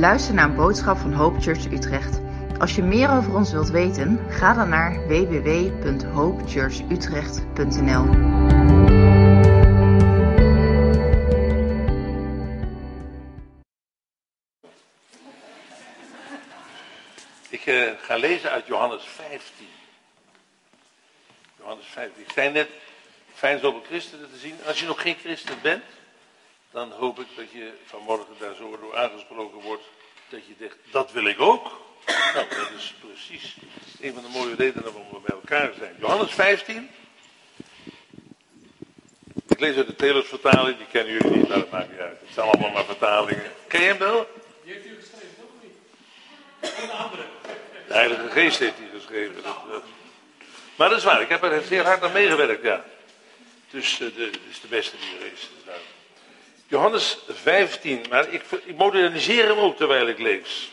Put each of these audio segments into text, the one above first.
luistert naar een boodschap van Hope Church Utrecht. Als je meer over ons wilt weten, ga dan naar www.hopechurchutrecht.nl. Ik uh, ga lezen uit Johannes 15. Johannes 15. Ik zei net, fijn zoveel christenen te zien. Als je nog geen christen bent, dan hoop ik dat je vanmorgen daar zo door aangesproken wordt. Dat je zegt, dat wil ik ook. Nou, dat is precies een van de mooie redenen waarom we bij elkaar zijn. Johannes 15. Ik lees uit de Telers-vertaling, die kennen jullie niet, maar dat maakt niet uit. Het zijn allemaal maar vertalingen. Ken je hem wel? Die heeft u geschreven, toch niet? Een andere. De Heilige Geest heeft hij geschreven. Dat, dat. Maar dat is waar, ik heb er zeer hard aan meegewerkt, ja. Dus uh, de, is de beste die er is. Johannes 15, maar ik, ik moderniseer hem ook terwijl ik lees.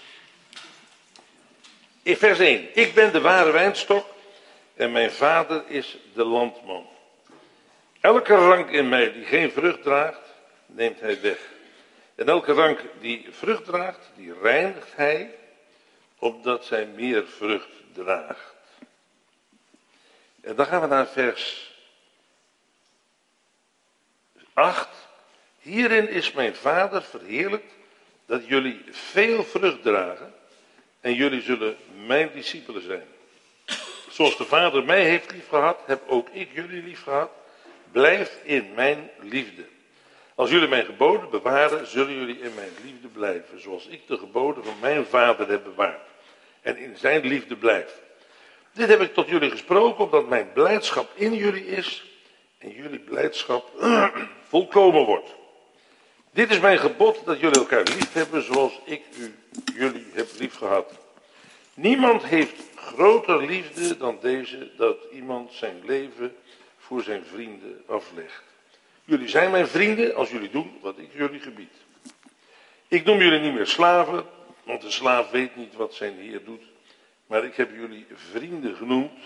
In vers 1. Ik ben de ware wijnstok en mijn vader is de landman. Elke rank in mij die geen vrucht draagt, neemt hij weg. En elke rank die vrucht draagt, die reinigt hij, opdat zij meer vrucht draagt. En dan gaan we naar vers 8. Hierin is mijn vader verheerlijkt dat jullie veel vrucht dragen en jullie zullen mijn discipelen zijn. Zoals de Vader mij heeft liefgehad, heb ook ik jullie liefgehad. Blijf in mijn liefde. Als jullie mijn geboden bewaren, zullen jullie in mijn liefde blijven, zoals ik de geboden van mijn Vader heb bewaard en in zijn liefde blijf. Dit heb ik tot jullie gesproken, omdat mijn blijdschap in jullie is en jullie blijdschap volkomen wordt. Dit is mijn gebod dat jullie elkaar lief hebben zoals ik u, jullie heb lief gehad. Niemand heeft groter liefde dan deze dat iemand zijn leven voor zijn vrienden aflegt. Jullie zijn mijn vrienden als jullie doen wat ik jullie gebied. Ik noem jullie niet meer slaven, want de slaaf weet niet wat zijn heer doet. Maar ik heb jullie vrienden genoemd,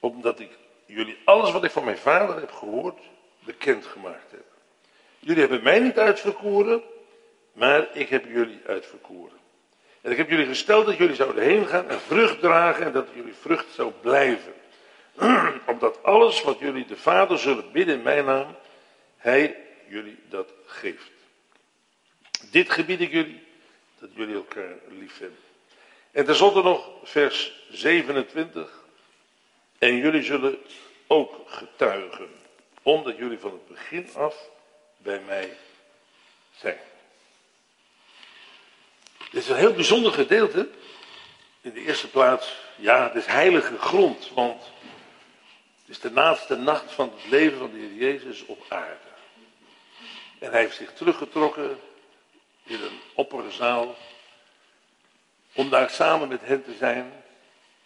omdat ik jullie alles wat ik van mijn vader heb gehoord, bekendgemaakt heb. Jullie hebben mij niet uitverkoren, maar ik heb jullie uitverkoren. En ik heb jullie gesteld dat jullie zouden heen gaan en vrucht dragen en dat jullie vrucht zou blijven. Omdat alles wat jullie de Vader zullen bidden in mijn naam, Hij jullie dat geeft. Dit gebied ik jullie, dat jullie elkaar lief hebben. En tenslotte nog vers 27. En jullie zullen ook getuigen, omdat jullie van het begin af bij mij zijn. Dit is een heel bijzonder gedeelte. In de eerste plaats, ja, het is heilige grond, want het is de laatste nacht van het leven van de Heer Jezus op aarde. En hij heeft zich teruggetrokken in een opperzaal om daar samen met hen te zijn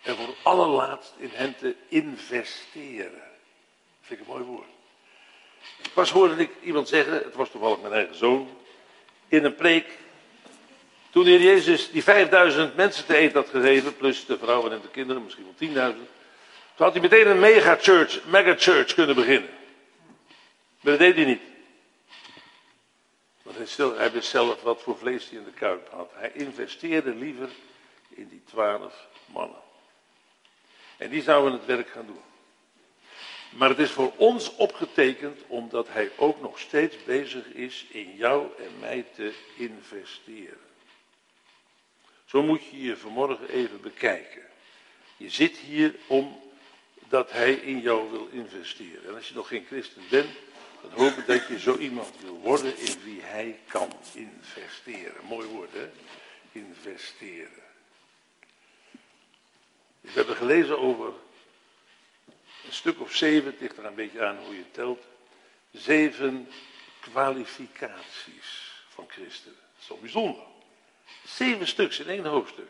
en voor allerlaatst in hen te investeren. Dat vind ik een mooi woord. Pas hoorde ik iemand zeggen, het was toevallig mijn eigen zoon, in een preek. Toen de Heer Jezus die 5000 mensen te eten had gegeven, plus de vrouwen en de kinderen, misschien wel 10.000. Toen had hij meteen een megachurch, megachurch kunnen beginnen. Maar dat deed hij niet. Want hij, stil, hij wist zelf wat voor vlees hij in de kuip had. Hij investeerde liever in die twaalf mannen. En die zouden het werk gaan doen. Maar het is voor ons opgetekend omdat hij ook nog steeds bezig is in jou en mij te investeren. Zo moet je je vanmorgen even bekijken. Je zit hier omdat hij in jou wil investeren. En als je nog geen christen bent, dan hoop ik dat je zo iemand wil worden in wie hij kan investeren. Mooi woord, hè? Investeren. We hebben gelezen over een stuk of zeven, het ligt er een beetje aan hoe je telt, zeven kwalificaties van christenen. Dat is toch bijzonder. Zeven stuks in één hoofdstuk.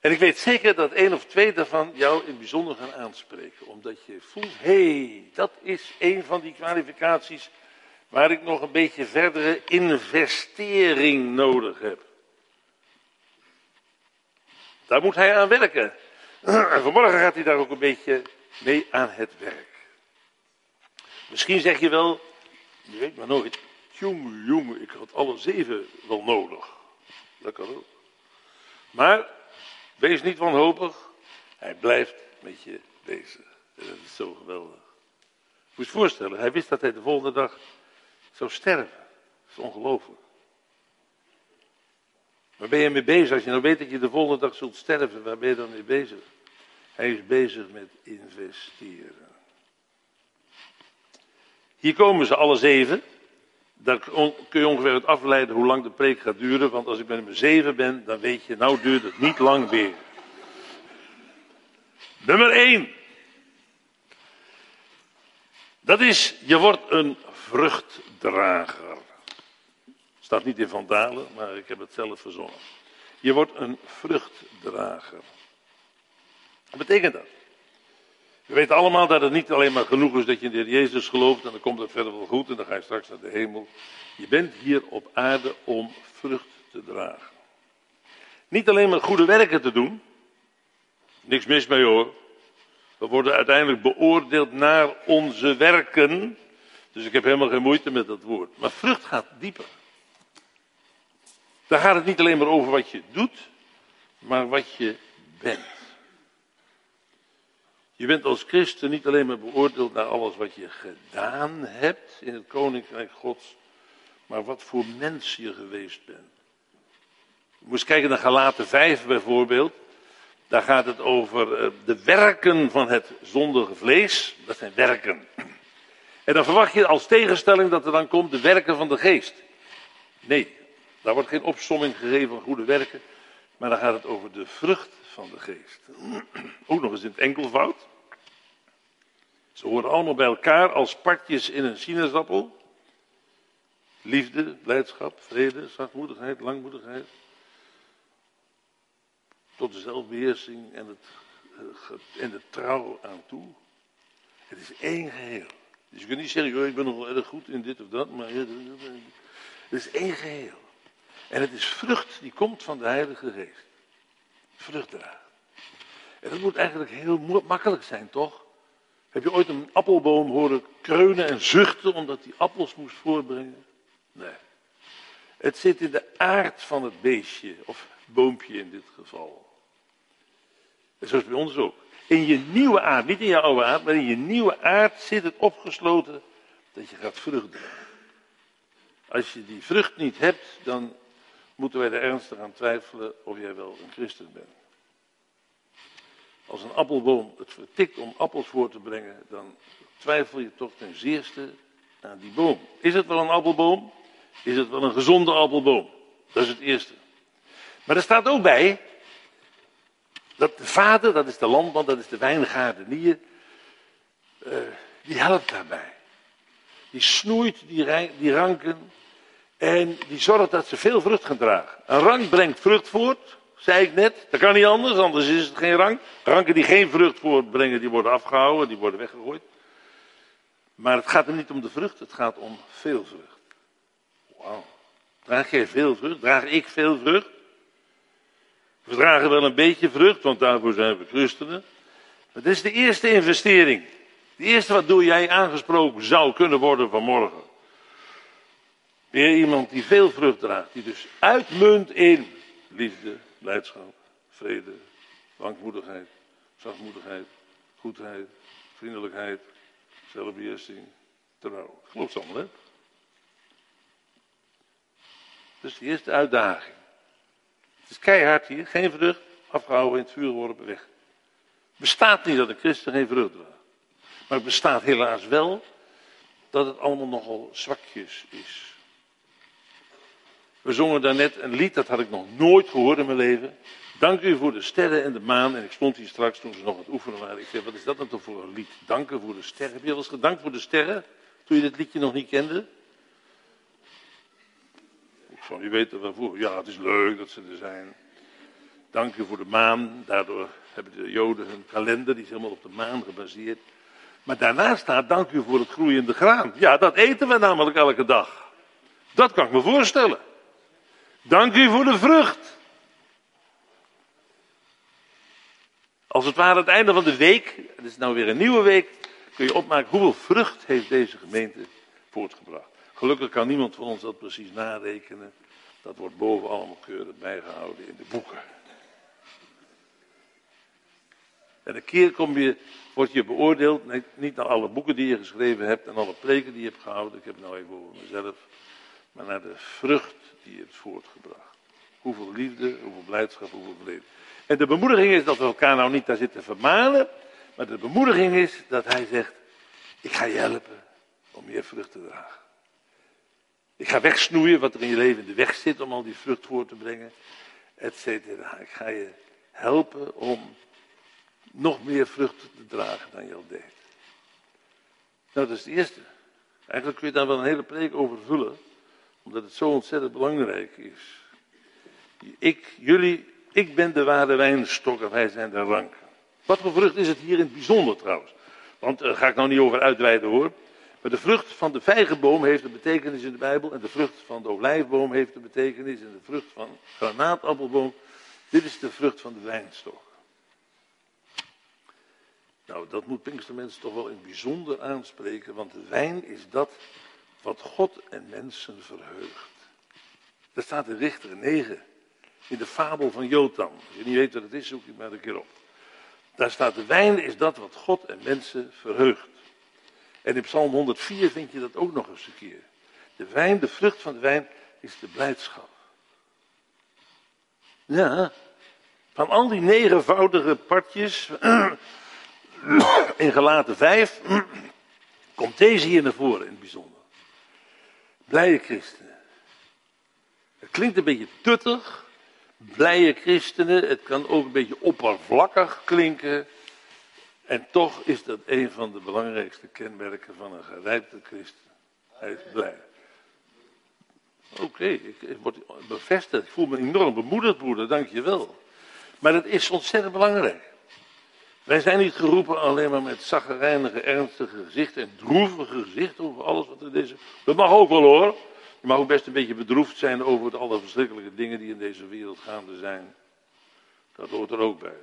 En ik weet zeker dat één of twee daarvan jou in bijzonder gaan aanspreken. Omdat je voelt, hé, hey, dat is een van die kwalificaties waar ik nog een beetje verdere investering nodig heb. Daar moet hij aan werken. En vanmorgen gaat hij daar ook een beetje mee aan het werk. Misschien zeg je wel, je weet maar nooit, jongen, jongen, ik had alle zeven wel nodig. Dat kan ook. Maar, wees niet wanhopig. Hij blijft met je bezig. En dat is zo geweldig. Moet je voorstellen, hij wist dat hij de volgende dag zou sterven. Dat is ongelooflijk. Waar ben je mee bezig? Als je nou weet dat je de volgende dag zult sterven, waar ben je dan mee bezig? Hij is bezig met investeren. Hier komen ze alle zeven. Daar kun je ongeveer uit afleiden hoe lang de preek gaat duren. Want als ik bij nummer zeven ben, dan weet je, nou duurt het niet lang weer. Nummer één. Dat is, je wordt een vruchtdrager. Staat niet in Vandalen, maar ik heb het zelf verzonnen. Je wordt een vruchtdrager. Wat betekent dat? We weten allemaal dat het niet alleen maar genoeg is dat je in de Heer Jezus gelooft en dan komt het verder wel goed en dan ga je straks naar de hemel. Je bent hier op aarde om vrucht te dragen. Niet alleen maar goede werken te doen. Niks mis mee hoor. We worden uiteindelijk beoordeeld naar onze werken. Dus ik heb helemaal geen moeite met dat woord. Maar vrucht gaat dieper. Daar gaat het niet alleen maar over wat je doet, maar wat je bent. Je bent als christen niet alleen maar beoordeeld naar alles wat je gedaan hebt in het koninkrijk Gods, maar wat voor mens je geweest bent. Je moest kijken naar Galaten 5 bijvoorbeeld. Daar gaat het over eh, de werken van het zondige vlees. Dat zijn werken. En dan verwacht je als tegenstelling dat er dan komt de werken van de geest. Nee, daar wordt geen opsomming gegeven van goede werken. Maar dan gaat het over de vrucht van de geest. Ook nog eens in het enkelvoud. Ze horen allemaal bij elkaar als partjes in een sinaasappel. Liefde, blijdschap, vrede, zachtmoedigheid, langmoedigheid. Tot de zelfbeheersing en, het, eh, en de trouw aan toe. Het is één geheel. Dus je kunt niet zeggen, ik ben nog wel erg goed in dit of dat, maar het is één geheel. En het is vrucht die komt van de Heilige Geest. Vrucht dragen. En dat moet eigenlijk heel makkelijk zijn, toch? Heb je ooit een appelboom horen kreunen en zuchten omdat hij appels moest voorbrengen? Nee. Het zit in de aard van het beestje, of boompje in dit geval. En zo is bij ons ook. In je nieuwe aard, niet in je oude aard, maar in je nieuwe aard zit het opgesloten dat je gaat vrucht dragen. Als je die vrucht niet hebt, dan moeten wij er ernstig aan twijfelen of jij wel een christen bent. Als een appelboom het vertikt om appels voor te brengen, dan twijfel je toch ten zeerste aan die boom. Is het wel een appelboom? Is het wel een gezonde appelboom? Dat is het eerste. Maar er staat ook bij dat de vader, dat is de landman, dat is de wijngaardenier, uh, die helpt daarbij. Die snoeit die, die ranken en die zorgt dat ze veel vrucht gaan dragen. Een rank brengt vrucht voort, zei ik net. Dat kan niet anders, anders is het geen rank. Ranken die geen vrucht voortbrengen, die worden afgehouden, die worden weggegooid. Maar het gaat hem niet om de vrucht, het gaat om veel vrucht. Wauw. Draag jij veel vrucht? Draag ik veel vrucht? We dragen wel een beetje vrucht, want daarvoor zijn we christenen. Maar dit is de eerste investering. De eerste wat doe jij aangesproken zou kunnen worden vanmorgen. Weer iemand die veel vrucht draagt, die dus uitmunt in liefde, blijdschap, vrede, langmoedigheid, zachtmoedigheid, goedheid, vriendelijkheid, zelfbeheersing, trouw. Het allemaal, hè? Dus die eerste uitdaging. Het is keihard hier, geen vrucht, afgehouden in het vuur worden weg. Bestaat niet dat een christen geen vrucht draagt. Maar het bestaat helaas wel dat het allemaal nogal zwakjes is. We zongen daarnet een lied, dat had ik nog nooit gehoord in mijn leven. Dank u voor de sterren en de maan. En ik stond hier straks toen ze nog aan het oefenen waren. Ik zei, wat is dat nou toch voor een lied? Danken voor de sterren. Heb je wel eens gedankt voor de sterren? Toen je dit liedje nog niet kende? Ik van, u weet er waarvoor. Ja, het is leuk dat ze er zijn. Dank u voor de maan. Daardoor hebben de Joden hun kalender, die is helemaal op de maan gebaseerd. Maar daarna staat, dank u voor het groeiende graan. Ja, dat eten we namelijk elke dag. Dat kan ik me voorstellen. Dank u voor de vrucht. Als het ware het einde van de week, het is nou weer een nieuwe week, kun je opmaken hoeveel vrucht heeft deze gemeente voortgebracht. Gelukkig kan niemand van ons dat precies narekenen. Dat wordt boven allemaal keurig bijgehouden in de boeken. En een keer kom je, word je beoordeeld, niet naar alle boeken die je geschreven hebt en alle preken die je hebt gehouden, ik heb het nou even over mezelf, maar naar de vrucht die je hebt voortgebracht. Hoeveel liefde, hoeveel blijdschap, hoeveel vrede. En de bemoediging is dat we elkaar nou niet daar zitten vermanen, maar de bemoediging is dat hij zegt, ik ga je helpen om meer vrucht te dragen. Ik ga wegsnoeien wat er in je leven in de weg zit om al die vrucht voor te brengen, et cetera. Ik ga je helpen om nog meer vrucht te dragen dan je al deed. Nou, dat is het eerste. Eigenlijk kun je daar wel een hele preek over vullen, omdat het zo ontzettend belangrijk is. Ik, jullie, ik ben de ware wijnstok en wij zijn de rank. Wat voor vrucht is het hier in het bijzonder trouwens? Want daar ga ik nou niet over uitweiden hoor. Maar de vrucht van de vijgenboom heeft een betekenis in de Bijbel. En de vrucht van de olijfboom heeft een betekenis. En de vrucht van de granaatappelboom. Dit is de vrucht van de wijnstok. Nou, dat moet Pinkstermensen toch wel in bijzonder aanspreken. Want de wijn is dat wat God en mensen verheugt. Dat staat in Richter 9. In de fabel van Jotam. Als je niet weet wat het is, zoek je maar een keer op. Daar staat de wijn is dat wat God en mensen verheugt. En in Psalm 104 vind je dat ook nog eens een keer. De wijn, de vrucht van de wijn, is de blijdschap. Ja, van al die negenvoudige partjes in gelaten 5 komt deze hier naar voren in het bijzonder. Blije christenen. Het klinkt een beetje tuttig. Blije christenen. Het kan ook een beetje oppervlakkig klinken. En toch is dat een van de belangrijkste kenmerken van een gerijpte christen. Hij is blij. Oké, ik, word bevestigd. Ik voel me enorm bemoedigd, broeder, dank je wel. Maar het is ontzettend belangrijk. Wij zijn niet geroepen alleen maar met zaggerijnige, ernstige gezichten en droevige gezichten over alles wat er is. Dat mag ook wel hoor. Je mag ook best een beetje bedroefd zijn over alle verschrikkelijke dingen die in deze wereld gaande zijn. Dat hoort er ook bij.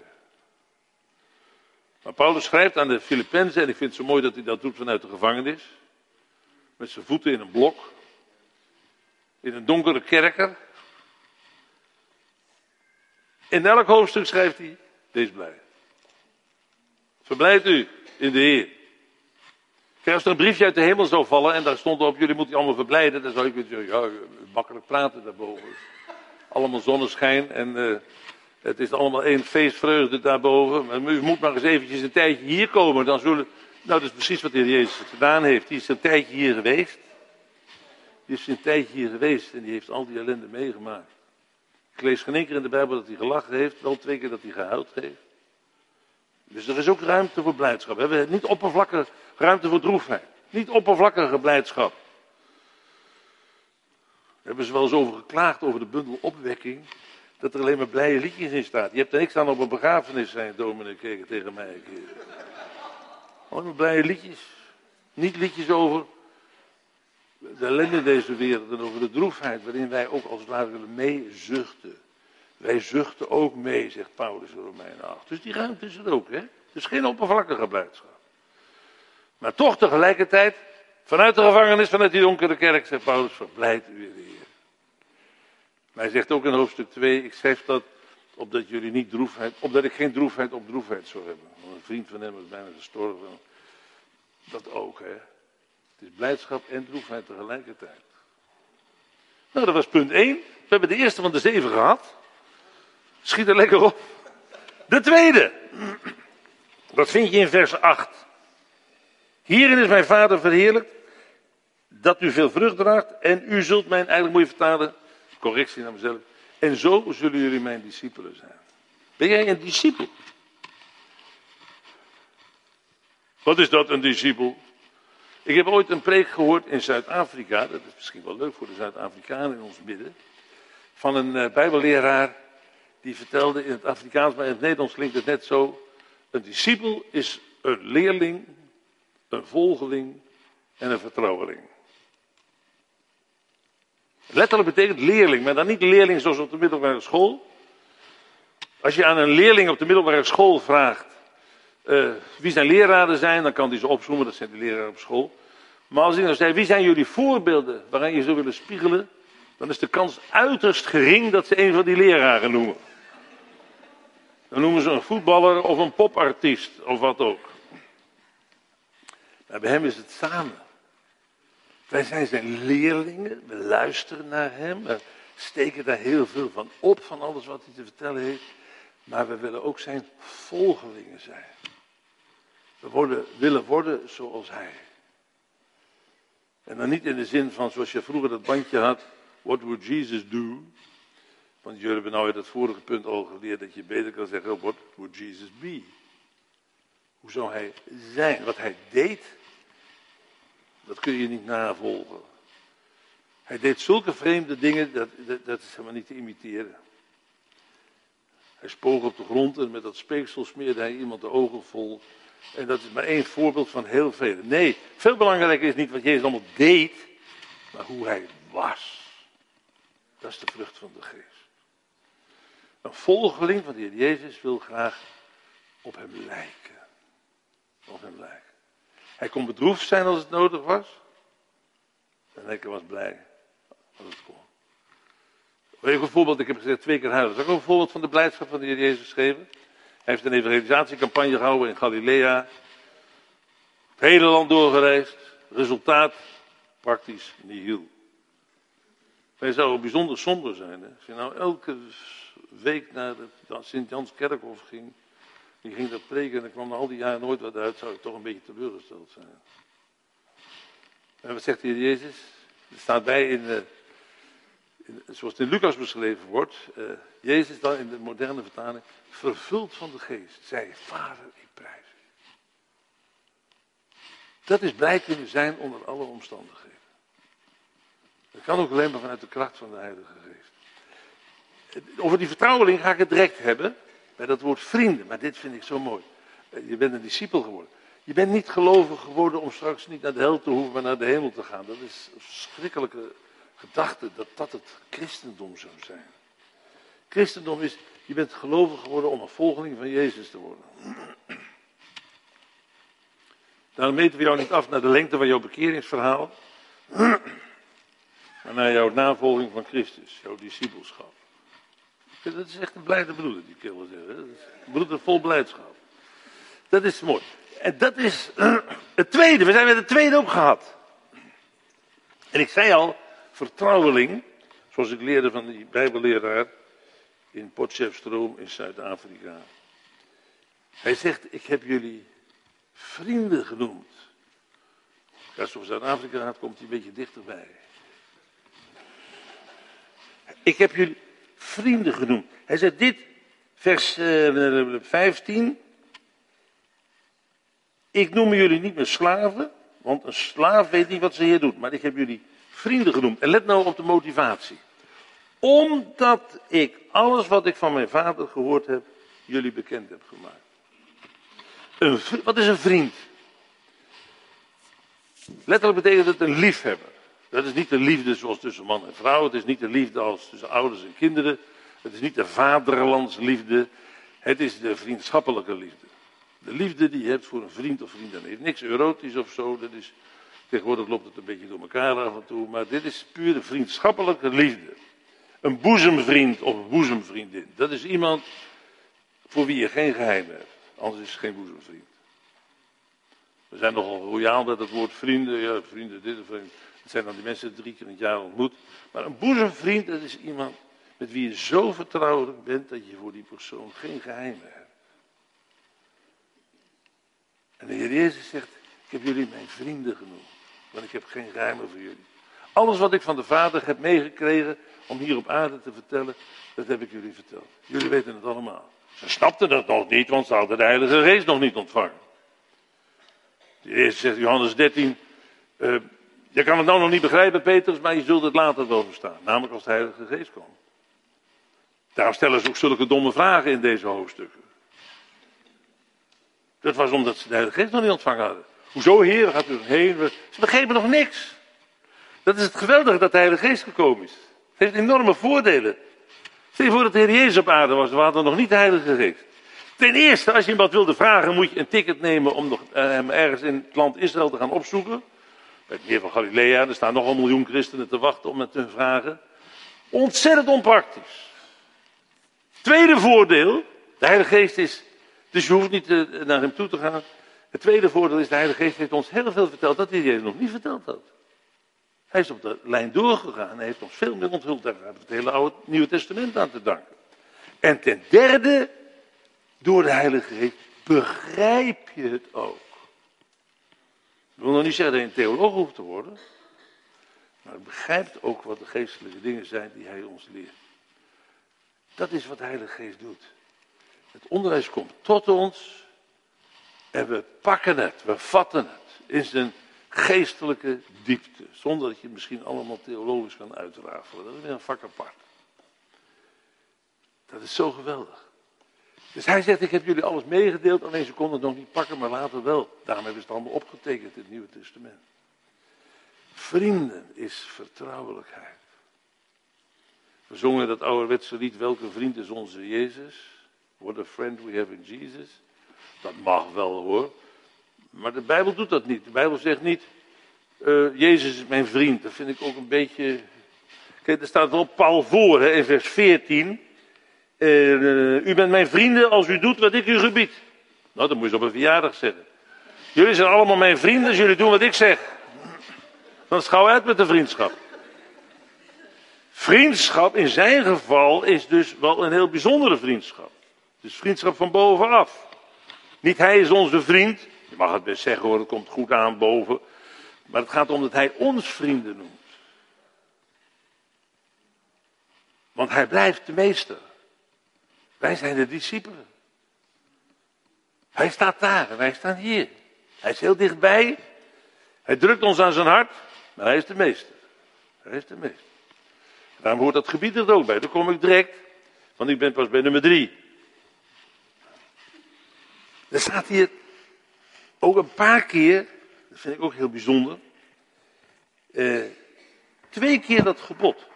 Maar Paulus schrijft aan de Filippenzen, en ik vind het zo mooi dat hij dat doet vanuit de gevangenis. Met zijn voeten in een blok. In een donkere kerker. In elk hoofdstuk schrijft hij, wees blij. Verblijd u in de Heer. Kijk, als er een briefje uit de hemel zou vallen en daar stond op, jullie moeten allemaal verblijden, dan zou ik zeggen, ja, makkelijk praten daarboven. Allemaal zonneschijn en uh, het is allemaal één feestvreugde daarboven. Maar u moet maar eens eventjes een tijdje hier komen. Dan zullen... Nou, dat is precies wat de Heer Jezus gedaan heeft. Die is een tijdje hier geweest. Die is een tijdje hier geweest en die heeft al die ellende meegemaakt. Ik lees geen één keer in de Bijbel dat hij gelachen heeft. Wel twee keer dat hij gehuild heeft. Dus er is ook ruimte voor blijdschap. We hebben niet oppervlakkige ruimte voor droefheid. Niet oppervlakkige blijdschap. We hebben ze wel eens over geklaagd over de bundel opwekking dat er alleen maar blije liedjes in staat. Je hebt er niks aan op een begrafenis, zijn dominee keken tegen mij. Alleen maar blije liedjes. Niet liedjes over de ellende deze wereld en over de droefheid waarin wij ook als het ware willen meezuchten. Wij zuchten ook mee, zegt Paulus in Romein 8. Dus die ruimte is er ook, hè? Het is geen oppervlakkige blijdschap. Maar toch tegelijkertijd, vanuit de gevangenis, vanuit die donkere kerk, zegt Paulus, verblijd u in de Heer. Maar hij zegt ook in hoofdstuk 2, ik schrijf dat opdat jullie niet droefheid, opdat ik geen droefheid op droefheid zou hebben. Want een vriend van hem is bijna gestorven. Dat ook, hè. Het is blijdschap en droefheid tegelijkertijd. Nou, dat was punt 1. We hebben de eerste van de zeven gehad. Schiet er lekker op. De tweede. Dat vind je in vers 8. Hierin is mijn vader verheerlijkt dat u veel vrucht draagt en u zult mijn, eigenlijk moet je vertalen, Correctie naar mezelf. En zo zullen jullie mijn discipelen zijn. Ben jij een discipel? Wat is dat, een discipel? Ik heb ooit een preek gehoord in Zuid-Afrika. Dat is misschien wel leuk voor de Zuid-Afrikanen in ons midden. Van een uh, bijbelleraar. Die vertelde in het Afrikaans, maar in het Nederlands klinkt het net zo. Een discipel is een leerling, een volgeling en een vertrouweling. Letterlijk betekent leerling, maar dan niet leerling zoals op de middelbare school. Als je aan een leerling op de middelbare school vraagt uh, wie zijn leraren zijn, dan kan hij ze opzoomen, dat zijn de leraren op school. Maar als ik nou zei, wie zijn jullie voorbeelden waarin je zou willen spiegelen? Dan is de kans uiterst gering dat ze een van die leraren noemen. Dan noemen ze een voetballer of een popartiest of wat ook. Maar bij hem is het samen. Wij zijn zijn leerlingen, we luisteren naar hem, we steken daar heel veel van op, van alles wat hij te vertellen heeft. Maar we willen ook zijn volgelingen zijn. We worden, willen worden zoals hij. En dan niet in de zin van zoals je vroeger dat bandje had, what would Jesus do? Want jullie hebben nou in het vorige punt al geleerd dat je beter kan zeggen, what would Jesus be? Hoe zou hij zijn? Wat hij deed, dat kun je niet navolgen. Hij deed zulke vreemde dingen, dat, dat, dat is helemaal niet te imiteren. Hij spoog op de grond en met dat speeksel smeerde hij iemand de ogen vol. En dat is maar één voorbeeld van heel veel. Nee, veel belangrijker is niet wat Jezus allemaal deed, maar hoe hij was. Dat is de vrucht van de geest. Een volgeling van de Heer Jezus wil graag op hem lijken. Op hem lijken. Hij kon bedroefd zijn als het nodig was. En hij was blij als het kon. Even een voorbeeld, ik heb gezegd twee keer huilen. Zal ik ook een voorbeeld van de blijdschap van de Heer Jezus geven? Hij heeft een evangelisatiecampagne gehouden in Galilea. Het hele land doorgereisd. Resultaat, praktisch nihil. Wij zouden bijzonder somber zijn. Als je nou elke week naar de Sint-Jans Kerkhof ging. Die ging daar preken en er kwam al die jaren nooit wat uit. Zou ik toch een beetje teleurgesteld zijn. En wat zegt de Heer Jezus? Er staat bij in, de, in zoals het in Lucas beschreven wordt. Uh, Jezus dan in de moderne vertaling. Vervuld van de geest. Zei, vader, ik prijs u. Dat is blij kunnen zijn onder alle omstandigheden. Dat kan ook alleen maar vanuit de kracht van de Heilige Geest. Over die vertrouweling ga ik het direct hebben. Bij dat woord vrienden. Maar dit vind ik zo mooi. Je bent een discipel geworden. Je bent niet gelovig geworden om straks niet naar de hel te hoeven, maar naar de hemel te gaan. Dat is een verschrikkelijke gedachte dat dat het christendom zou zijn. Christendom is, je bent gelovig geworden om een volgeling van Jezus te worden. Daarom meten we jou niet af naar de lengte van jouw bekeringsverhaal, maar naar jouw navolging van Christus, jouw discipelschap. Dat is echt een blijde broeder, die zeggen. Een broeder vol blijdschap. Dat is mooi. En dat is het tweede. We zijn met het tweede ook gehad. En ik zei al, vertrouweling, zoals ik leerde van die bijbelleraar in Potchefstroom in Zuid-Afrika. Hij zegt, ik heb jullie vrienden genoemd. Als je Zuid-Afrika gaat, komt hij een beetje dichterbij. Ik heb jullie vrienden genoemd. Hij zegt dit, vers uh, eh, 15. Ik noem jullie niet meer slaven, want een slaaf weet niet wat ze hier doet. Maar ik heb jullie vrienden genoemd. En let nou op de motivatie. Omdat ik alles wat ik van mijn vader gehoord heb, jullie bekend heb gemaakt. Wat is een vriend? Letterlijk betekent het een liefhebber. Dat is niet de liefde zoals tussen man en vrouw. Het is niet de liefde als tussen ouders en kinderen. Het is niet de vaderlandsliefde. Het is de vriendschappelijke liefde. De liefde die je hebt voor een vriend of vriendin. heeft niks erotisch of zo. Dat is, tegenwoordig loopt het een beetje door elkaar af en toe. Maar dit is puur de vriendschappelijke liefde. Een boezemvriend of een boezemvriendin. Dat is iemand voor wie je geen geheim hebt. Anders is het geen boezemvriend. We zijn nogal royaal met het woord vrienden. Ja, vrienden dit of vrienden. Dat zijn dan die mensen drie keer in het jaar ontmoet. Maar een boezemvriend, dat is iemand met wie je zo vertrouwelijk bent dat je voor die persoon geen geheimen hebt. En de Heer Jezus zegt, ik heb jullie mijn vrienden genoemd, want ik heb geen geheimen voor jullie. Alles wat ik van de Vader heb meegekregen om hier op aarde te vertellen, dat heb ik jullie verteld. Jullie weten het allemaal. Ze snapten dat nog niet, want ze hadden de Heilige Geest nog niet ontvangen. De Jezus zegt Johannes 13, uh, eh, je kan het nou nog niet begrijpen, Petrus, maar je zult het later wel verstaan. Namelijk als de Heilige Geest komt. Daarom stellen ze ook zulke domme vragen in deze hoofdstukken. Dat was omdat ze de Heilige Geest nog niet ontvangen hadden. Hoezo, Heer, gaat u heen? Ze begrepen nog niks. Dat is het geweldige dat de Heilige Geest gekomen is. Het heeft enorme voordelen. Stel je voor dat de Heer Jezus op aarde was, we hadden nog niet de Heilige Geest. Ten eerste, als je iemand wilde vragen, moet je een ticket nemen om nog, uh, hem ergens in het land Israël te gaan opzoeken. Bij het meer van Galilea. Er staan nog een miljoen christenen te wachten om het te vragen. Ontzettend onpraktisch. Tweede voordeel, de Heilige Geest is, dus je hoeft niet eh, naar hem toe te gaan. Het tweede voordeel is, de Heilige Geest heeft ons heel veel verteld dat hij Jezus nog niet verteld had. Hij is op de lijn doorgegaan. Hij heeft ons veel meer onthuld. Daar hebben we het hele Oude, Nieuwe Testament aan te danken. En ten derde, door de Heilige Geest begrijp je het ook. Ik wil nog niet zeggen dat je een theoloog hoeft te worden. Maar begrijpt ook wat de geestelijke dingen zijn die hij ons leert. Dat is wat de Heilige Geest doet. Het onderwijs komt tot ons en we pakken het, we vatten het in zijn geestelijke diepte. Zonder dat je het misschien allemaal theologisch kan uitrafelen. Dat is weer een vak apart. Dat is zo geweldig. Dus hij zegt, ik heb jullie alles meegedeeld, alleen ze konden het nog niet pakken, maar later wel. Daarom hebben ze het allemaal opgetekend in het Nieuwe Testament. Vrienden is vertrouwelijkheid. We zongen dat ouderwetse lied, welke vriend is onze Jezus? What a friend we have in Jesus. Dat mag wel hoor. Maar de Bijbel doet dat niet. De Bijbel zegt niet, uh, Jezus is mijn vriend. Dat vind ik ook een beetje... Kijk, er staat wel Paul voor in vers 14. Uh, u bent mijn vrienden als u doet wat ik u gebied. Nou, dat moet je op een verjaardag zeggen. Jullie zijn allemaal mijn vrienden als jullie doen wat ik zeg. Dan schouw uit met de vriendschap. Vriendschap in zijn geval is dus wel een heel bijzondere vriendschap. Dus vriendschap van bovenaf. Niet hij is onze vriend. Je mag het best zeggen hoor, het komt goed aan boven. Maar het gaat om dat hij ons vrienden noemt. Want hij blijft de meester. Wij zijn de discipelen. Hij staat daar en wij staan hier. Hij is heel dichtbij. Hij drukt ons aan zijn hart, maar hij is de meester. Hij is de meester. Daarom hoort dat gebied er ook bij. Daar kom ik direct, want ik ben pas bij nummer drie. Er staat hier ook een paar keer, dat vind ik ook heel bijzonder, eh, twee keer dat gebod.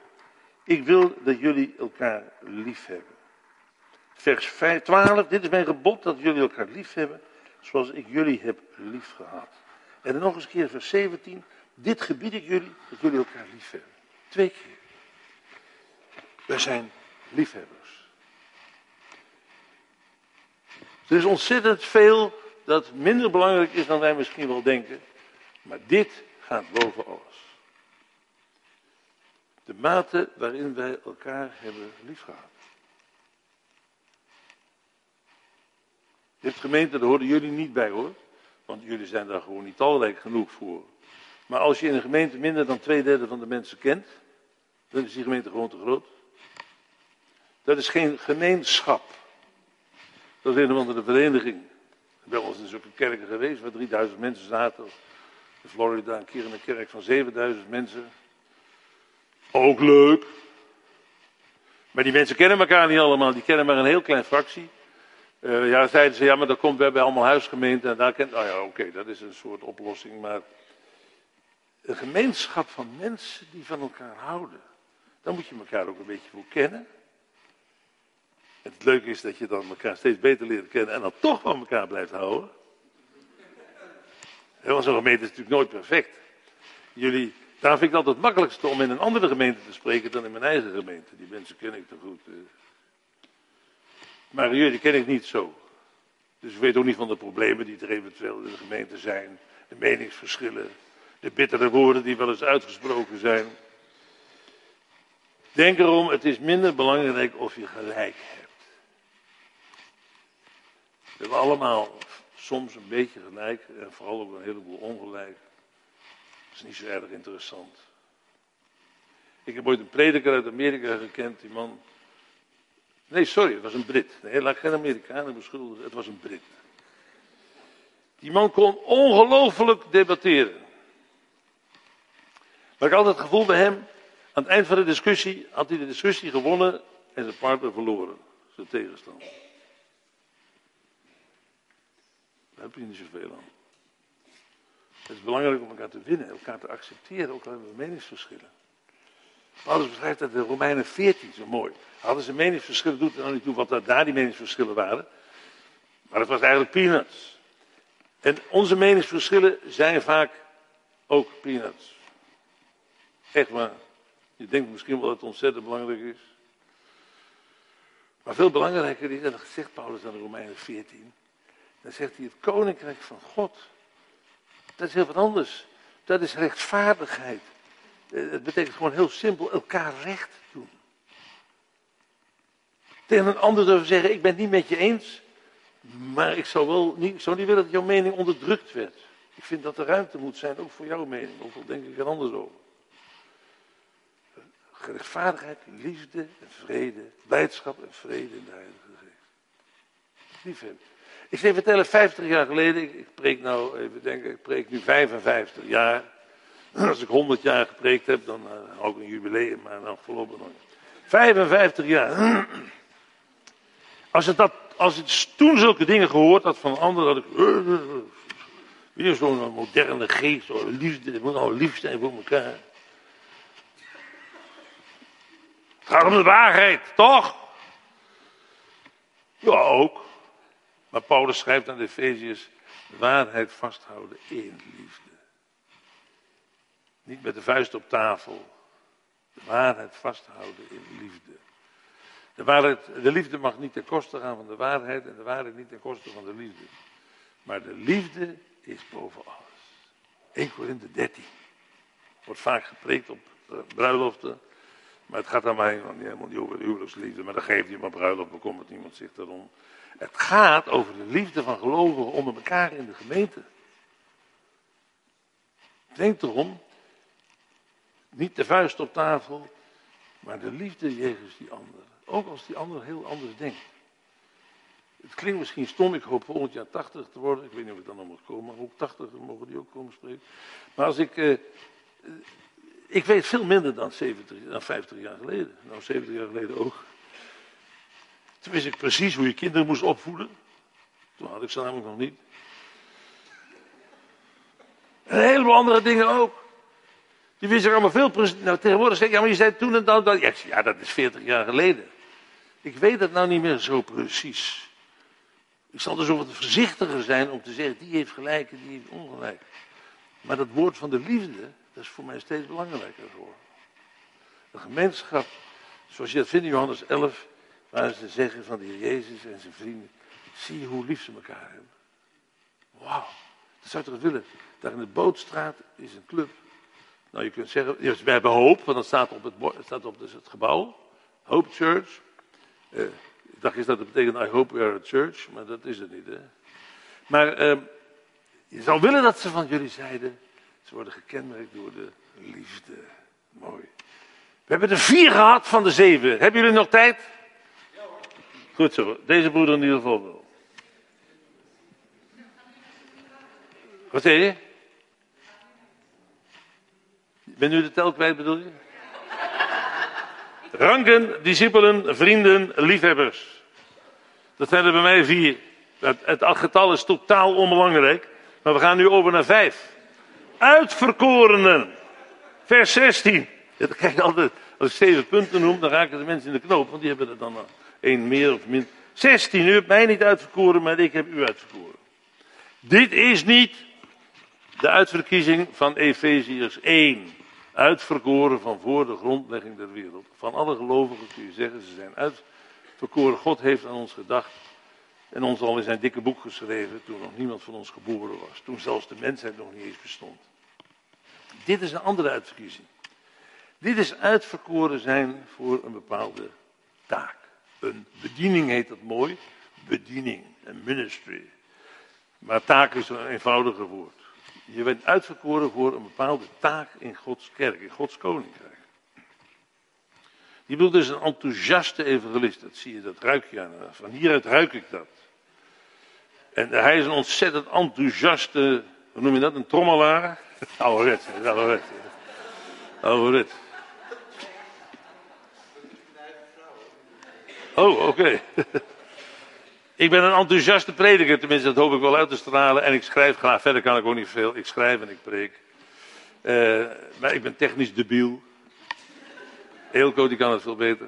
Ik wil dat jullie elkaar lief hebben. Vers 12, dit is mijn gebod dat jullie elkaar lief hebben, zoals ik jullie heb lief gehad. En dan nog eens een keer vers 17, dit gebied ik jullie, dat jullie elkaar lief hebben. Twee keer. Wij zijn liefhebbers. Er is ontzettend veel dat minder belangrijk is dan wij misschien wel denken. Maar dit gaat boven alles. De mate waarin wij elkaar hebben liefgehad. Dit gemeente, daar horen jullie niet bij hoor. Want jullie zijn daar gewoon niet talrijk genoeg voor. Maar als je in een gemeente minder dan twee derde van de mensen kent, dan is die gemeente gewoon te groot. Dat is geen gemeenschap. Dat is een of andere vereniging. Ben wel eens in zulke kerken geweest waar 3000 mensen zaten. In Florida een keer in een kerk van 7000 mensen. Ook leuk. Maar die mensen kennen elkaar niet allemaal, die kennen maar een heel klein fractie. Uh, ja, zeiden ze, ja, maar dan komt, we hebben allemaal huisgemeenten en daar kent, nou ja, oké, dat is een soort oplossing, maar een gemeenschap van mensen die van elkaar houden, dan moet je elkaar ook een beetje voor kennen. het leuke is dat je dan elkaar steeds beter leert kennen en dan toch van elkaar blijft houden. want zo'n gemeente is natuurlijk nooit perfect. Jullie, daarom vind ik het altijd het makkelijkste om in een andere gemeente te spreken dan in mijn eigen gemeente. Die mensen ken ik te goed. Maar jullie ken ik niet zo. Dus ik weet ook niet van de problemen die er eventueel in de gemeente zijn. De meningsverschillen. De bittere woorden die wel eens uitgesproken zijn. Denk erom, het is minder belangrijk of je gelijk hebt. We hebben allemaal soms een beetje gelijk en vooral ook een heleboel ongelijk. Dat is niet zo erg interessant. Ik heb ooit een prediker uit Amerika gekend, die man Nee, sorry, het was een Brit. Nee, laat geen Amerikanen beschuldigen, het was een Brit. Die man kon ongelooflijk debatteren. Maar ik had het gevoel bij hem, aan het eind van de discussie had hij de discussie gewonnen en zijn partner verloren, zijn tegenstander. Daar heb je niet zoveel aan. Het is belangrijk om elkaar te winnen, elkaar te accepteren, ook al hebben we meningsverschillen. Paulus beschrijft dat in Romeinen 14 zo mooi. Hadden ze meningsverschillen, doet er nou niet toe wat daar die meningsverschillen waren. Maar het was eigenlijk peanuts. En onze meningsverschillen zijn vaak ook peanuts. Echt waar. Je denkt misschien wel dat het ontzettend belangrijk is. Maar veel belangrijker is, en dat zegt Paulus aan de Romeinen 14. Dan zegt hij, het koninkrijk van God. Dat is heel wat anders. Dat is rechtvaardigheid. Eh, Het betekent gewoon heel simpel elkaar recht doen. Tegen een ander durven zeggen, ik ben het niet met je eens. Maar ik zou, wel niet, zou niet willen dat jouw mening onderdrukt werd. Ik vind dat er ruimte moet zijn, ook voor jouw mening. Ook al denk ik er anders over. Rechtvaardigheid, liefde en vrede. Blijdschap en vrede in de Heilige Geest. Liefhebben. Ik je vertellen, 50 jaar geleden, ik, ik preek nou, even denken, ik preek nu 55 jaar. Als ik 100 jaar gepreekt heb, dan uh, ik een jubileum, maar dan voorlopig nog. 55 jaar. Als ik, dat, als ik toen zulke dingen gehoord had van anderen, dat ik. Uh, weer zo'n moderne geest, zo liefde, het moet nou lief zijn voor elkaar. Het gaat om de waarheid, toch? Ja, ook. Maar Paulus schrijft aan de Efeziërs: waarheid vasthouden in liefde. Niet met de vuist op tafel. De waarheid vasthouden in liefde. De, waarheid, de liefde mag niet ten koste gaan van de waarheid en de waarheid niet ten koste van de liefde. Maar de liefde is boven alles. 1 Korinthe 13. Wordt vaak gepreekt op bruiloften. Maar het gaat aan mij helemaal niet over de huwelijksliefde. Maar dat geeft niet, maar bruiloft bekommert niemand zich daarom. Het gaat over de liefde van gelovigen onder elkaar in de gemeente. Denk erom, niet de vuist op tafel, maar de liefde jegens die ander. Ook als die ander heel anders denkt. Het klinkt misschien stom, ik hoop volgend jaar 80 te worden. Ik weet niet of ik dan nog moet komen, maar ook 80 mogen die ook komen spreken. Maar als ik. Uh, ik weet veel minder dan, 70, dan 50 jaar geleden. Nou, 70 jaar geleden ook. Toen wist ik precies hoe je kinderen moest opvoeden. Toen had ik ze namelijk nog niet. En een heleboel andere dingen ook. Die wist ik allemaal veel precies. Nou, tegenwoordig zeg ik, ja, maar je zei toen en dan. dat. Ja, dat is 40 jaar geleden. Ik weet het nou niet meer zo precies. Ik zal dus wat voorzichtiger zijn om te zeggen, die heeft gelijk en die heeft ongelijk. Maar dat woord van de liefde, dat is voor mij steeds belangrijker geworden. De gemeenschap, zoals je dat vindt in Johannes 11, waar ze zeggen van de Heer Jezus en zijn vrienden, zie je hoe lief ze elkaar hebben. Wauw, dat zou je toch willen. Daar in de Bootstraat is een club. Nou, je kunt zeggen, dus we hebben hoop, want dat staat op het, staat op dus het gebouw. Hope Church. Uh, ik dacht eens dat het betekent, I hope we are a church, maar dat is het niet. Hè? Maar uh, je zou willen dat ze van jullie zeiden, ze worden gekenmerkt door de liefde. Mooi. We hebben er vier gehad van de zeven. Hebben jullie nog tijd? Ja hoor. Goed zo, deze broeder in ieder geval wel. Wat zei je? Ben nu de tel kwijt, bedoel je? Ranken, discipelen, vrienden, liefhebbers. Dat zijn er bij mij vier. Het, het getal is totaal onbelangrijk. Maar we gaan nu over naar vijf. Uitverkorenen. Vers 16. Ja, dan krijg je altijd, als ik zeven punten noem, dan raken de mensen in de knoop. Want die hebben er dan één meer of min. 16. U hebt mij niet uitverkoren, maar ik heb u uitverkoren. Dit is niet de uitverkiezing van Efeziërs 1. Uitverkoren van voor de grondlegging der wereld. Van alle gelovigen kun je zeggen, ze zijn uitverkoren. God heeft aan ons gedacht. En ons al in zijn dikke boek geschreven toen nog niemand van ons geboren was. Toen zelfs de mensheid nog niet eens bestond. Dit is een andere uitverkiezing. Dit is uitverkoren zijn voor een bepaalde taak. Een bediening heet dat mooi. Bediening, een ministry. Maar taak is een eenvoudiger woord. Je bent uitverkoren voor een bepaalde taak in Gods kerk, in Gods koninkrijk. Die bedoelt dus een enthousiaste evangelist. Dat zie je, dat ruik je aan. Van hieruit ruik ik dat. En hij is een ontzettend enthousiaste, hoe noem je dat, een trommelaar? Ouderwet, ouderwet. Ouderwet. Oh, oké. Ik ben een enthousiaste prediker, tenminste dat hoop ik wel uit te stralen. En ik schrijf graag, verder kan ik ook niet veel. Ik schrijf en ik preek. Uh, maar ik ben technisch debiel. Eelco die kan het veel beter.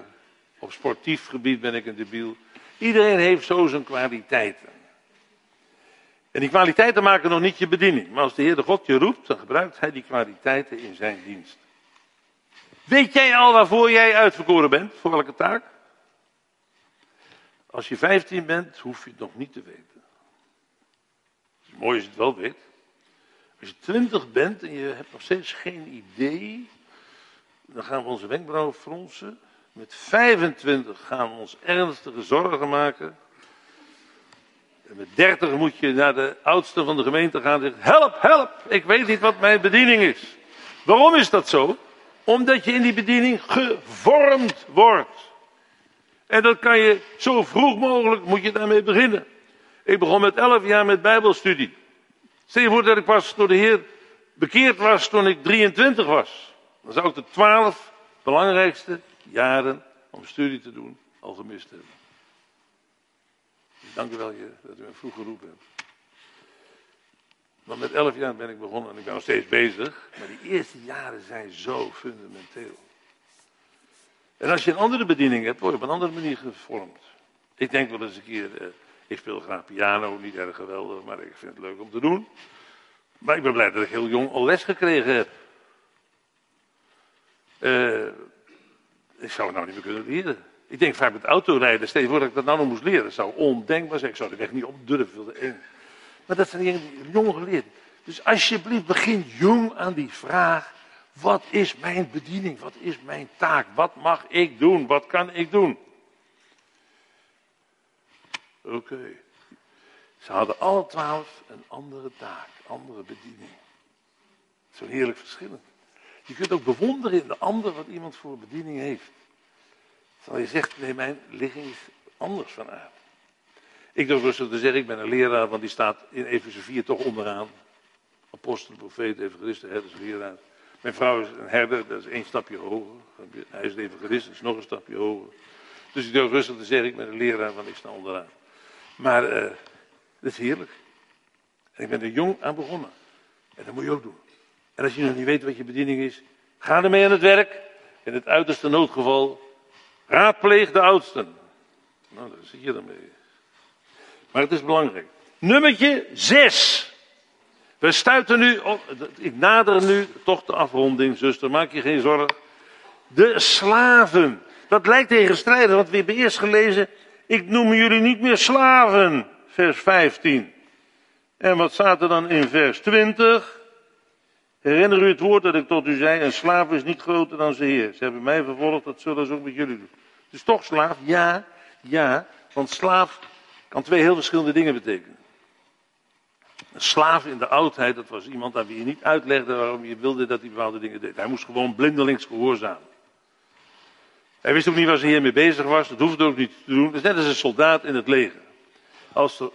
Op sportief gebied ben ik een debiel. Iedereen heeft zo zijn kwaliteiten. En die kwaliteiten maken nog niet je bediening. Maar als de Heer de God je roept, dan gebruikt Hij die kwaliteiten in zijn dienst. Weet jij al waarvoor jij uitverkoren bent? Voor welke taak? Als je 15 bent, hoef je het nog niet te weten. Is mooi je het wel weet. Als je 20 bent en je hebt nog steeds geen idee, dan gaan we onze wenkbrauwen fronsen. Met 25 gaan we ons ernstige zorgen maken. En met 30 moet je naar de oudste van de gemeente gaan en zeggen: Help, help, ik weet niet wat mijn bediening is. Waarom is dat zo? Omdat je in die bediening gevormd wordt. En dat kan je zo vroeg mogelijk, moet je daarmee beginnen. Ik begon met 11 jaar met Bijbelstudie. Stel je voor dat ik pas door de Heer bekeerd was toen ik 23 was. Dan zou ik de 12 belangrijkste jaren om studie te doen al gemist hebben. Dank u wel je, dat u me vroeg geroepen hebt. Maar met 11 jaar ben ik begonnen en ik ben nog steeds bezig. Maar die eerste jaren zijn zo fundamenteel. En als je een andere bediening hebt, word je op een andere manier gevormd. Ik denk wel eens een keer, eh, ik speel graag piano, niet erg geweldig, maar ik vind het leuk om te doen. Maar ik ben blij dat ik heel jong al les gekregen heb. Uh, ik zou het nou niet meer kunnen leren. Ik denk vaak met autorijden, stel je voor dat ik dat nou nog moest leren. Zou ondenkbaar zijn. Ik zou de weg niet op durven. Maar dat zijn die jong geleerd. Dus alsjeblieft, begin jong aan die vraag. Wat is mijn bediening? Wat is mijn taak? Wat mag ik doen? Wat kan ik doen? Oké. Ze hadden alle twaalf een andere taak, andere bediening. Zo heerlijk verschillend. Je kunt ook bewonderen in de ander wat iemand voor bediening heeft. Terwijl je zegt, nee, mijn ligging is anders van aard. Ik durf rustig te zeggen, ik ben een leraar, want die staat in Efeze 4 toch onderaan. Apostel, profeet, evangelist, herder, leraar. Mijn vrouw is een herder, dat is één stapje hoger. Hij is een evangelist, dat is nog een stapje hoger. Dus ik durf rustig te zeggen, ik ben een leraar, want ik sta onderaan. Maar uh, dat is heerlijk. En ik ben er jong aan begonnen. En dat moet je ook doen. En als je nog niet weet wat je bediening is, ga ermee aan het werk. In het uiterste noodgeval, raadpleeg de oudsten. Nou, daar zit je dan mee. Maar het is belangrijk. Nummertje 6. We stuiten nu, op, ik nader nu toch de afronding, zuster, maak je geen zorgen. De slaven. Dat lijkt tegenstrijdig, want we hebben eerst gelezen, ik noem jullie niet meer slaven, vers 15. En wat staat er dan in vers 20? Herinner u het woord dat ik tot u zei, een slaaf is niet groter dan zijn heer. Ze hebben mij vervolgd, dat zullen ze ook met jullie doen. Dus toch slaaf? Ja, ja, want slaaf kan twee heel verschillende dingen betekenen. Een slaaf in de oudheid, dat was iemand aan wie je niet uitlegde waarom je wilde dat hij bepaalde dingen deed. Hij moest gewoon blindelings gehoorzamen. Hij wist ook niet waar zijn heer mee bezig was, dat hoefde ook niet te doen. Dat is net als een soldaat in het leger. Als er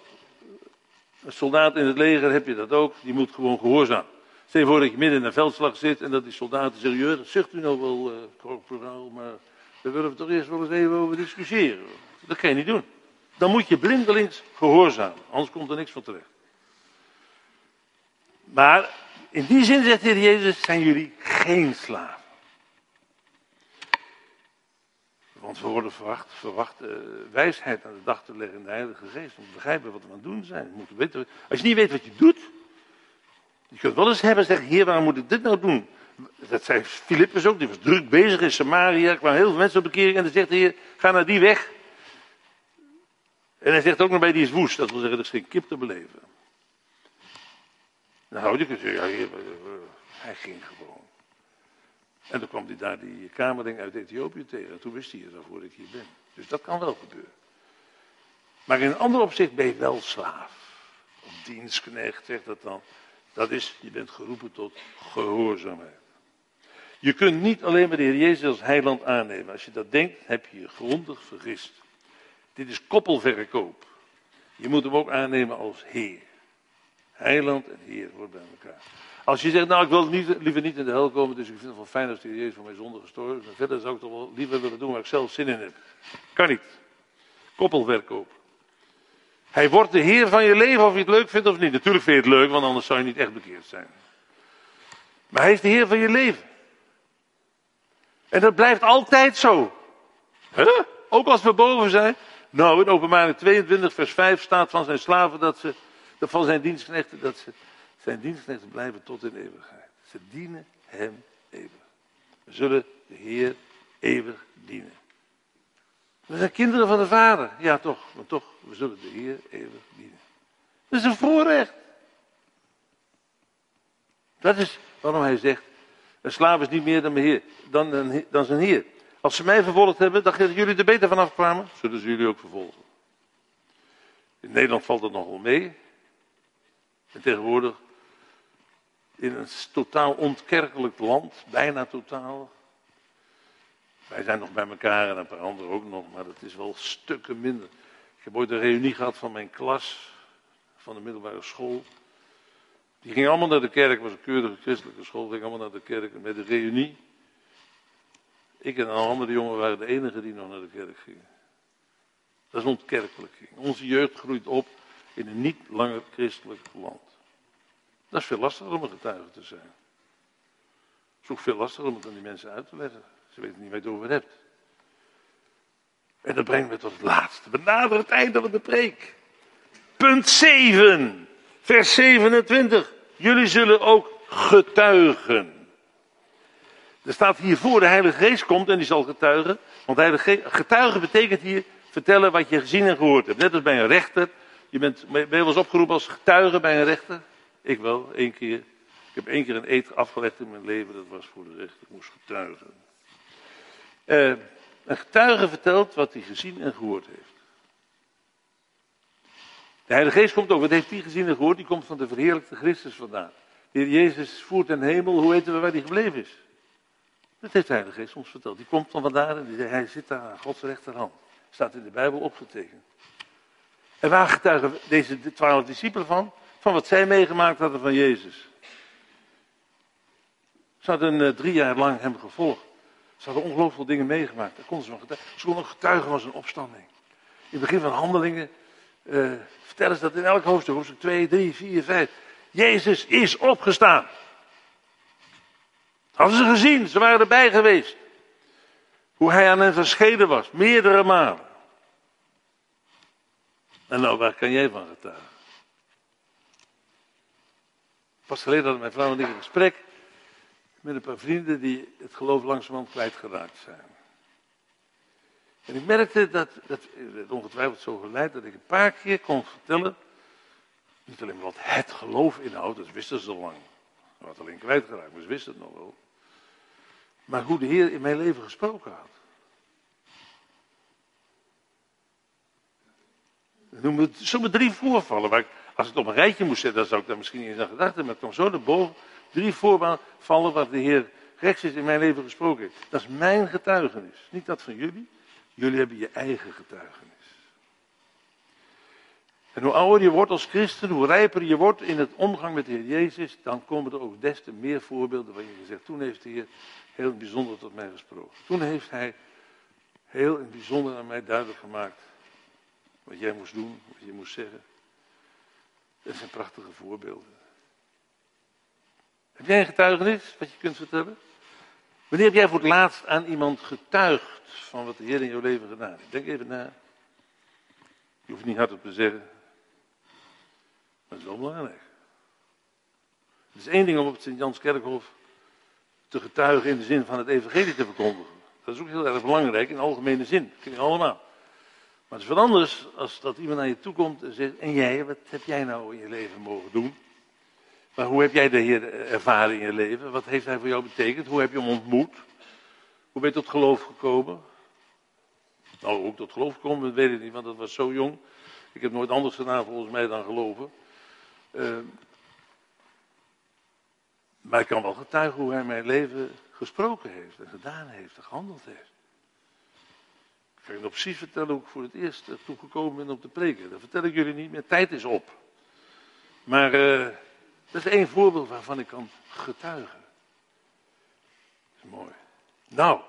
een soldaat in het leger heb je dat ook, die moet gewoon gehoorzamen. Stel je voor dat je midden in een veldslag zit en dat die soldaten zeggen, zegt u nou wel, uh, corporaal, maar daar willen we toch eerst wel eens even over discussiëren. Dat kan je niet doen. Dan moet je blindelings gehoorzamen, anders komt er niks van terecht. Maar in die zin zegt de Heer Jezus, zijn jullie geen slaven. Want we worden verwacht, verwacht uh, wijsheid aan de dag te leggen in de Heilige Geest. Om te begrijpen wat we aan het doen zijn. We weten, als je niet weet wat je doet. Je kunt wel eens hebben en zeggen, heer waarom moet ik dit nou doen? Dat zei Filippus ook, die was druk bezig in Samaria. Er kwamen heel veel mensen op bekering en dan zegt heer, ga naar die weg. En hij zegt ook nog bij, die is woest. Dat wil zeggen, er is geen kip te beleven. Nou, je kunt zeggen, ja, hij ging gewoon. En dan kwam hij daar die kamerding uit Ethiopië tegen. En toen wist hij waarvoor ik hier ben. Dus dat kan wel gebeuren. Maar in een ander opzicht ben je wel slaaf. Of dienstknecht, zegt dat dan. Dat is, je bent geroepen tot gehoorzaamheid. Je kunt niet alleen maar de Heer Jezus als heiland aannemen. Als je dat denkt, heb je je grondig vergist. Dit is koppelverkoop. Je moet hem ook aannemen als Heer. Heiland en Heer hoort bij elkaar. Als je zegt, nou ik wil niet, liever niet in de hel komen, dus ik vind het wel fijn als de Jezus voor mijn zonde gestorven is. verder zou ik toch wel liever willen doen waar ik zelf zin in heb. Kan niet. Koppelverkoop. Hij wordt de Heer van je leven of je het leuk vindt of niet. Natuurlijk vind je het leuk, want anders zou je niet echt bekeerd zijn. Maar hij is de Heer van je leven. En dat blijft altijd zo. Huh? Ook als we boven zijn. Nou, in openbaring 22 vers 5 staat van zijn slaven dat ze van zijn dienstknechten dat ze zijn dienstknechten blijven tot in eeuwigheid. Ze dienen hem eeuwig. We zullen de Heer eeuwig dienen. We zijn kinderen van de Vader. Ja, toch, maar toch, we zullen de Heer eeuwig dienen. Dat is een voorrecht. Dat is waarom hij zegt, een slaaf is niet meer dan, heer, dan, dan zijn heer. Als ze mij vervolgd hebben, dat jullie er beter vanaf kwamen, zullen ze jullie ook vervolgen. In Nederland valt dat nog wel mee. En tegenwoordig in een totaal ontkerkelijk land, bijna totaal. Wij zijn nog bij elkaar en een paar anderen ook nog, maar dat is wel stukken minder. Ik heb ooit een reunie gehad van mijn klas, van de middelbare school. Die gingen allemaal naar de kerk, was een keurige christelijke school, gingen allemaal naar de kerk met de reunie. Ik en een andere jongen waren de enigen die nog naar de kerk gingen. Dat is ontkerkelijking. Onze jeugd groeit op in een niet langer christelijk land. Dat is veel lastiger om een getuige te zijn. Het is ook veel lastiger om het aan die mensen uit te leggen. Ze weten niet waar je het over hebt. En dat brengt me tot het laatste. We naderen het einde van de preek. Punt 7, vers 27. Jullie zullen ook getuigen. Er staat hier voor de Heilige Geest komt en die zal getuigen. Want getuigen betekent hier vertellen wat je gezien en gehoord hebt. Net als bij een rechter. Je bent, ben je eens opgeroepen als getuige bij een rechter? Ik wel, één keer. Ik heb één keer een eet afgelegd in mijn leven, dat was voor de rechter. Ik moest getuigen. Uh, een getuige vertelt wat hij gezien en gehoord heeft. De Heilige Geest komt ook. Wat heeft hij gezien en gehoord? Die komt van de verheerlijkte Christus vandaan. De Heer Jezus voert in hemel. Hoe weten we waar hij gebleven is? Dat heeft de Heilige Geest ons verteld. Die komt van vandaan en hij zit daar aan Gods rechterhand. Staat in de Bijbel opgetekend. En waar getuigen deze twaalf discipelen van? Van wat zij meegemaakt hadden van Jezus. Ze hadden uh, drie jaar lang hem gevolgd. Ze hadden ongelooflijk veel dingen meegemaakt. Daar konden ze, getuigen. ze van zijn opstanding. In het begin van handelingen uh, vertellen ze dat in elk hoofdstuk, hoofdstuk 2, 3, 4, 5. Jezus is opgestaan. Hadden ze gezien, ze waren erbij geweest. Hoe hij aan hen verschenen was, meerdere malen. En nou, waar kan jij van getuigen? Pas geleden hadden mijn vrouw en ik een gesprek met een paar vrienden die het geloof langzamerhand kwijtgeraakt zijn. En ik merkte dat, dat het ongetwijfeld zo geleid dat ik een paar keer kon vertellen, niet alleen wat het geloof inhoudt, dat wisten ze al lang. Wat alleen kwijtgeraakt, maar ze wisten het nog wel. Maar hoe de Heer in mijn leven gesproken had. Ik noem het drie voorvallen. Waar als ik het op een rijtje moest zetten, dan zou ik daar misschien niet eens aan gedacht hebben. Maar ik kwam zo naar boven. Drie voorvallen waar de Heer rechts is in mijn leven gesproken heeft. Dat is mijn getuigenis. Niet dat van jullie. Jullie hebben je eigen getuigenis. En hoe ouder je wordt als christen, hoe rijper je wordt in het omgang met de Heer Jezus, dan komen er ook des te meer voorbeelden waar je zegt, toen heeft de Heer heel bijzonder tot mij gesproken. Toen heeft Hij heel in bijzonder aan mij duidelijk gemaakt wat jij moest doen, wat je moest zeggen. Dat zijn prachtige voorbeelden. Heb jij een getuigenis wat je kunt vertellen? Wanneer heb jij voor het laatst aan iemand getuigd van wat de Heer in jouw leven gedaan heeft? Denk even na. Je hoeft niet hardop te zeggen. Maar het is wel belangrijk. Het is één ding om op het Sint-Jans-kerkhof te getuigen in de zin van het evangelie te verkondigen. Dat is ook heel erg belangrijk in algemene zin. Dat kun je allemaal. Maar het is wat anders als dat iemand naar je toe komt en zegt: En jij, wat heb jij nou in je leven mogen doen? Maar hoe heb jij de Heer ervaren in je leven? Wat heeft Hij voor jou betekend? Hoe heb je hem ontmoet? Hoe ben je tot geloof gekomen? Nou, ook tot geloof gekomen, dat weet ik niet, want dat was zo jong. Ik heb nooit anders gedaan volgens mij dan geloven. Uh, maar ik kan wel getuigen hoe hij mijn leven gesproken heeft en gedaan heeft en gehandeld heeft. Ik kan je nog precies vertellen hoe ik voor het eerst toegekomen ben op de preken. Dat vertel ik jullie niet meer, tijd is op. Maar uh, dat is één voorbeeld waarvan ik kan getuigen. Dat is mooi. Nou,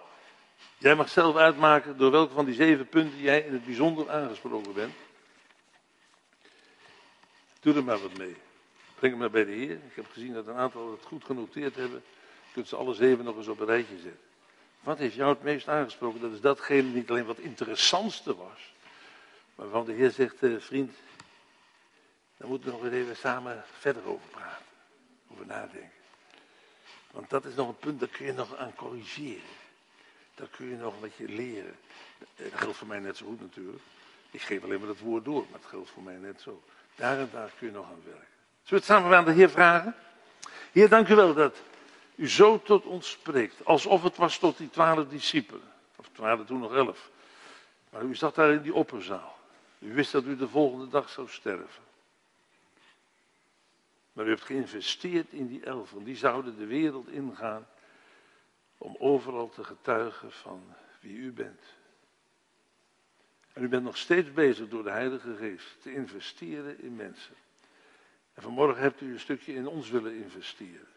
jij mag zelf uitmaken door welke van die zeven punten jij in het bijzonder aangesproken bent. Doe er maar wat mee. Breng hem maar bij de Heer. Ik heb gezien dat een aantal het goed genoteerd hebben. Je kunt ze alle zeven nog eens op een rijtje zetten. Wat heeft jou het meest aangesproken? Dat is datgene niet alleen wat interessantste was. Maar waarvan de Heer zegt, eh, vriend, Daar moeten we nog even samen verder over praten. Over nadenken. Want dat is nog een punt, daar kun je nog aan corrigeren. Daar kun je nog wat leren. Dat geldt voor mij net zo goed natuurlijk. Ik geef alleen maar het woord door, maar het geldt voor mij net zo. Daar en daar kun je nog aan werken. Zullen we het samen aan de Heer vragen? Heer, dank u wel dat u zo tot ons spreekt. Alsof het was tot die twaalf discipelen. Of waren toen nog elf. Maar u zat daar in die opperzaal. U wist dat u de volgende dag zou sterven. Maar u hebt geïnvesteerd in die elf. Want die zouden de wereld ingaan. Om overal te getuigen van wie u bent. En u bent nog steeds bezig door de Heilige Geest te investeren in mensen. En vanmorgen hebt u een stukje in ons willen investeren.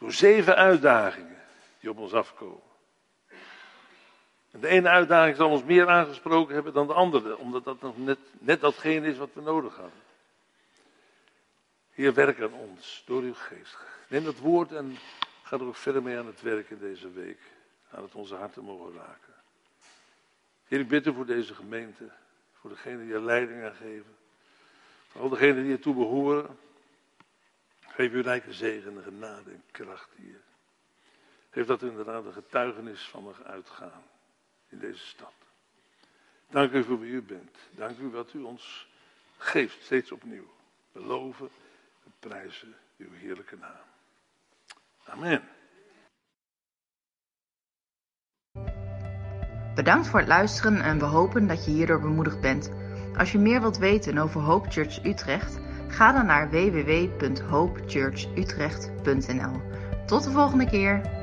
Door zeven uitdagingen die op ons afkomen. En de ene uitdaging zal ons meer aangesproken hebben dan de andere, omdat dat nog net, net datgene is wat we nodig hadden. Heer, werk aan ons door uw geest. Neem dat woord en ga er ook verder mee aan het werk in deze week. Aan het onze harten mogen raken. Heer, ik bid u voor deze gemeente, voor degenen die er leiding aan geven. Voor al degenen die ertoe behoren. Geef u rijke zegen en genade en kracht hier. Geef dat inderdaad een getuigenis van mag uitgaan in deze stad. Dank u voor wie u bent. Dank u wat u ons geeft, steeds opnieuw. We loven en prijzen uw heerlijke naam. Amen. Bedankt voor het luisteren en we hopen dat je hierdoor bemoedigd bent. Als je meer wilt weten over Hope Church Utrecht, ga dan naar www.hopechurchutrecht.nl. Tot de volgende keer.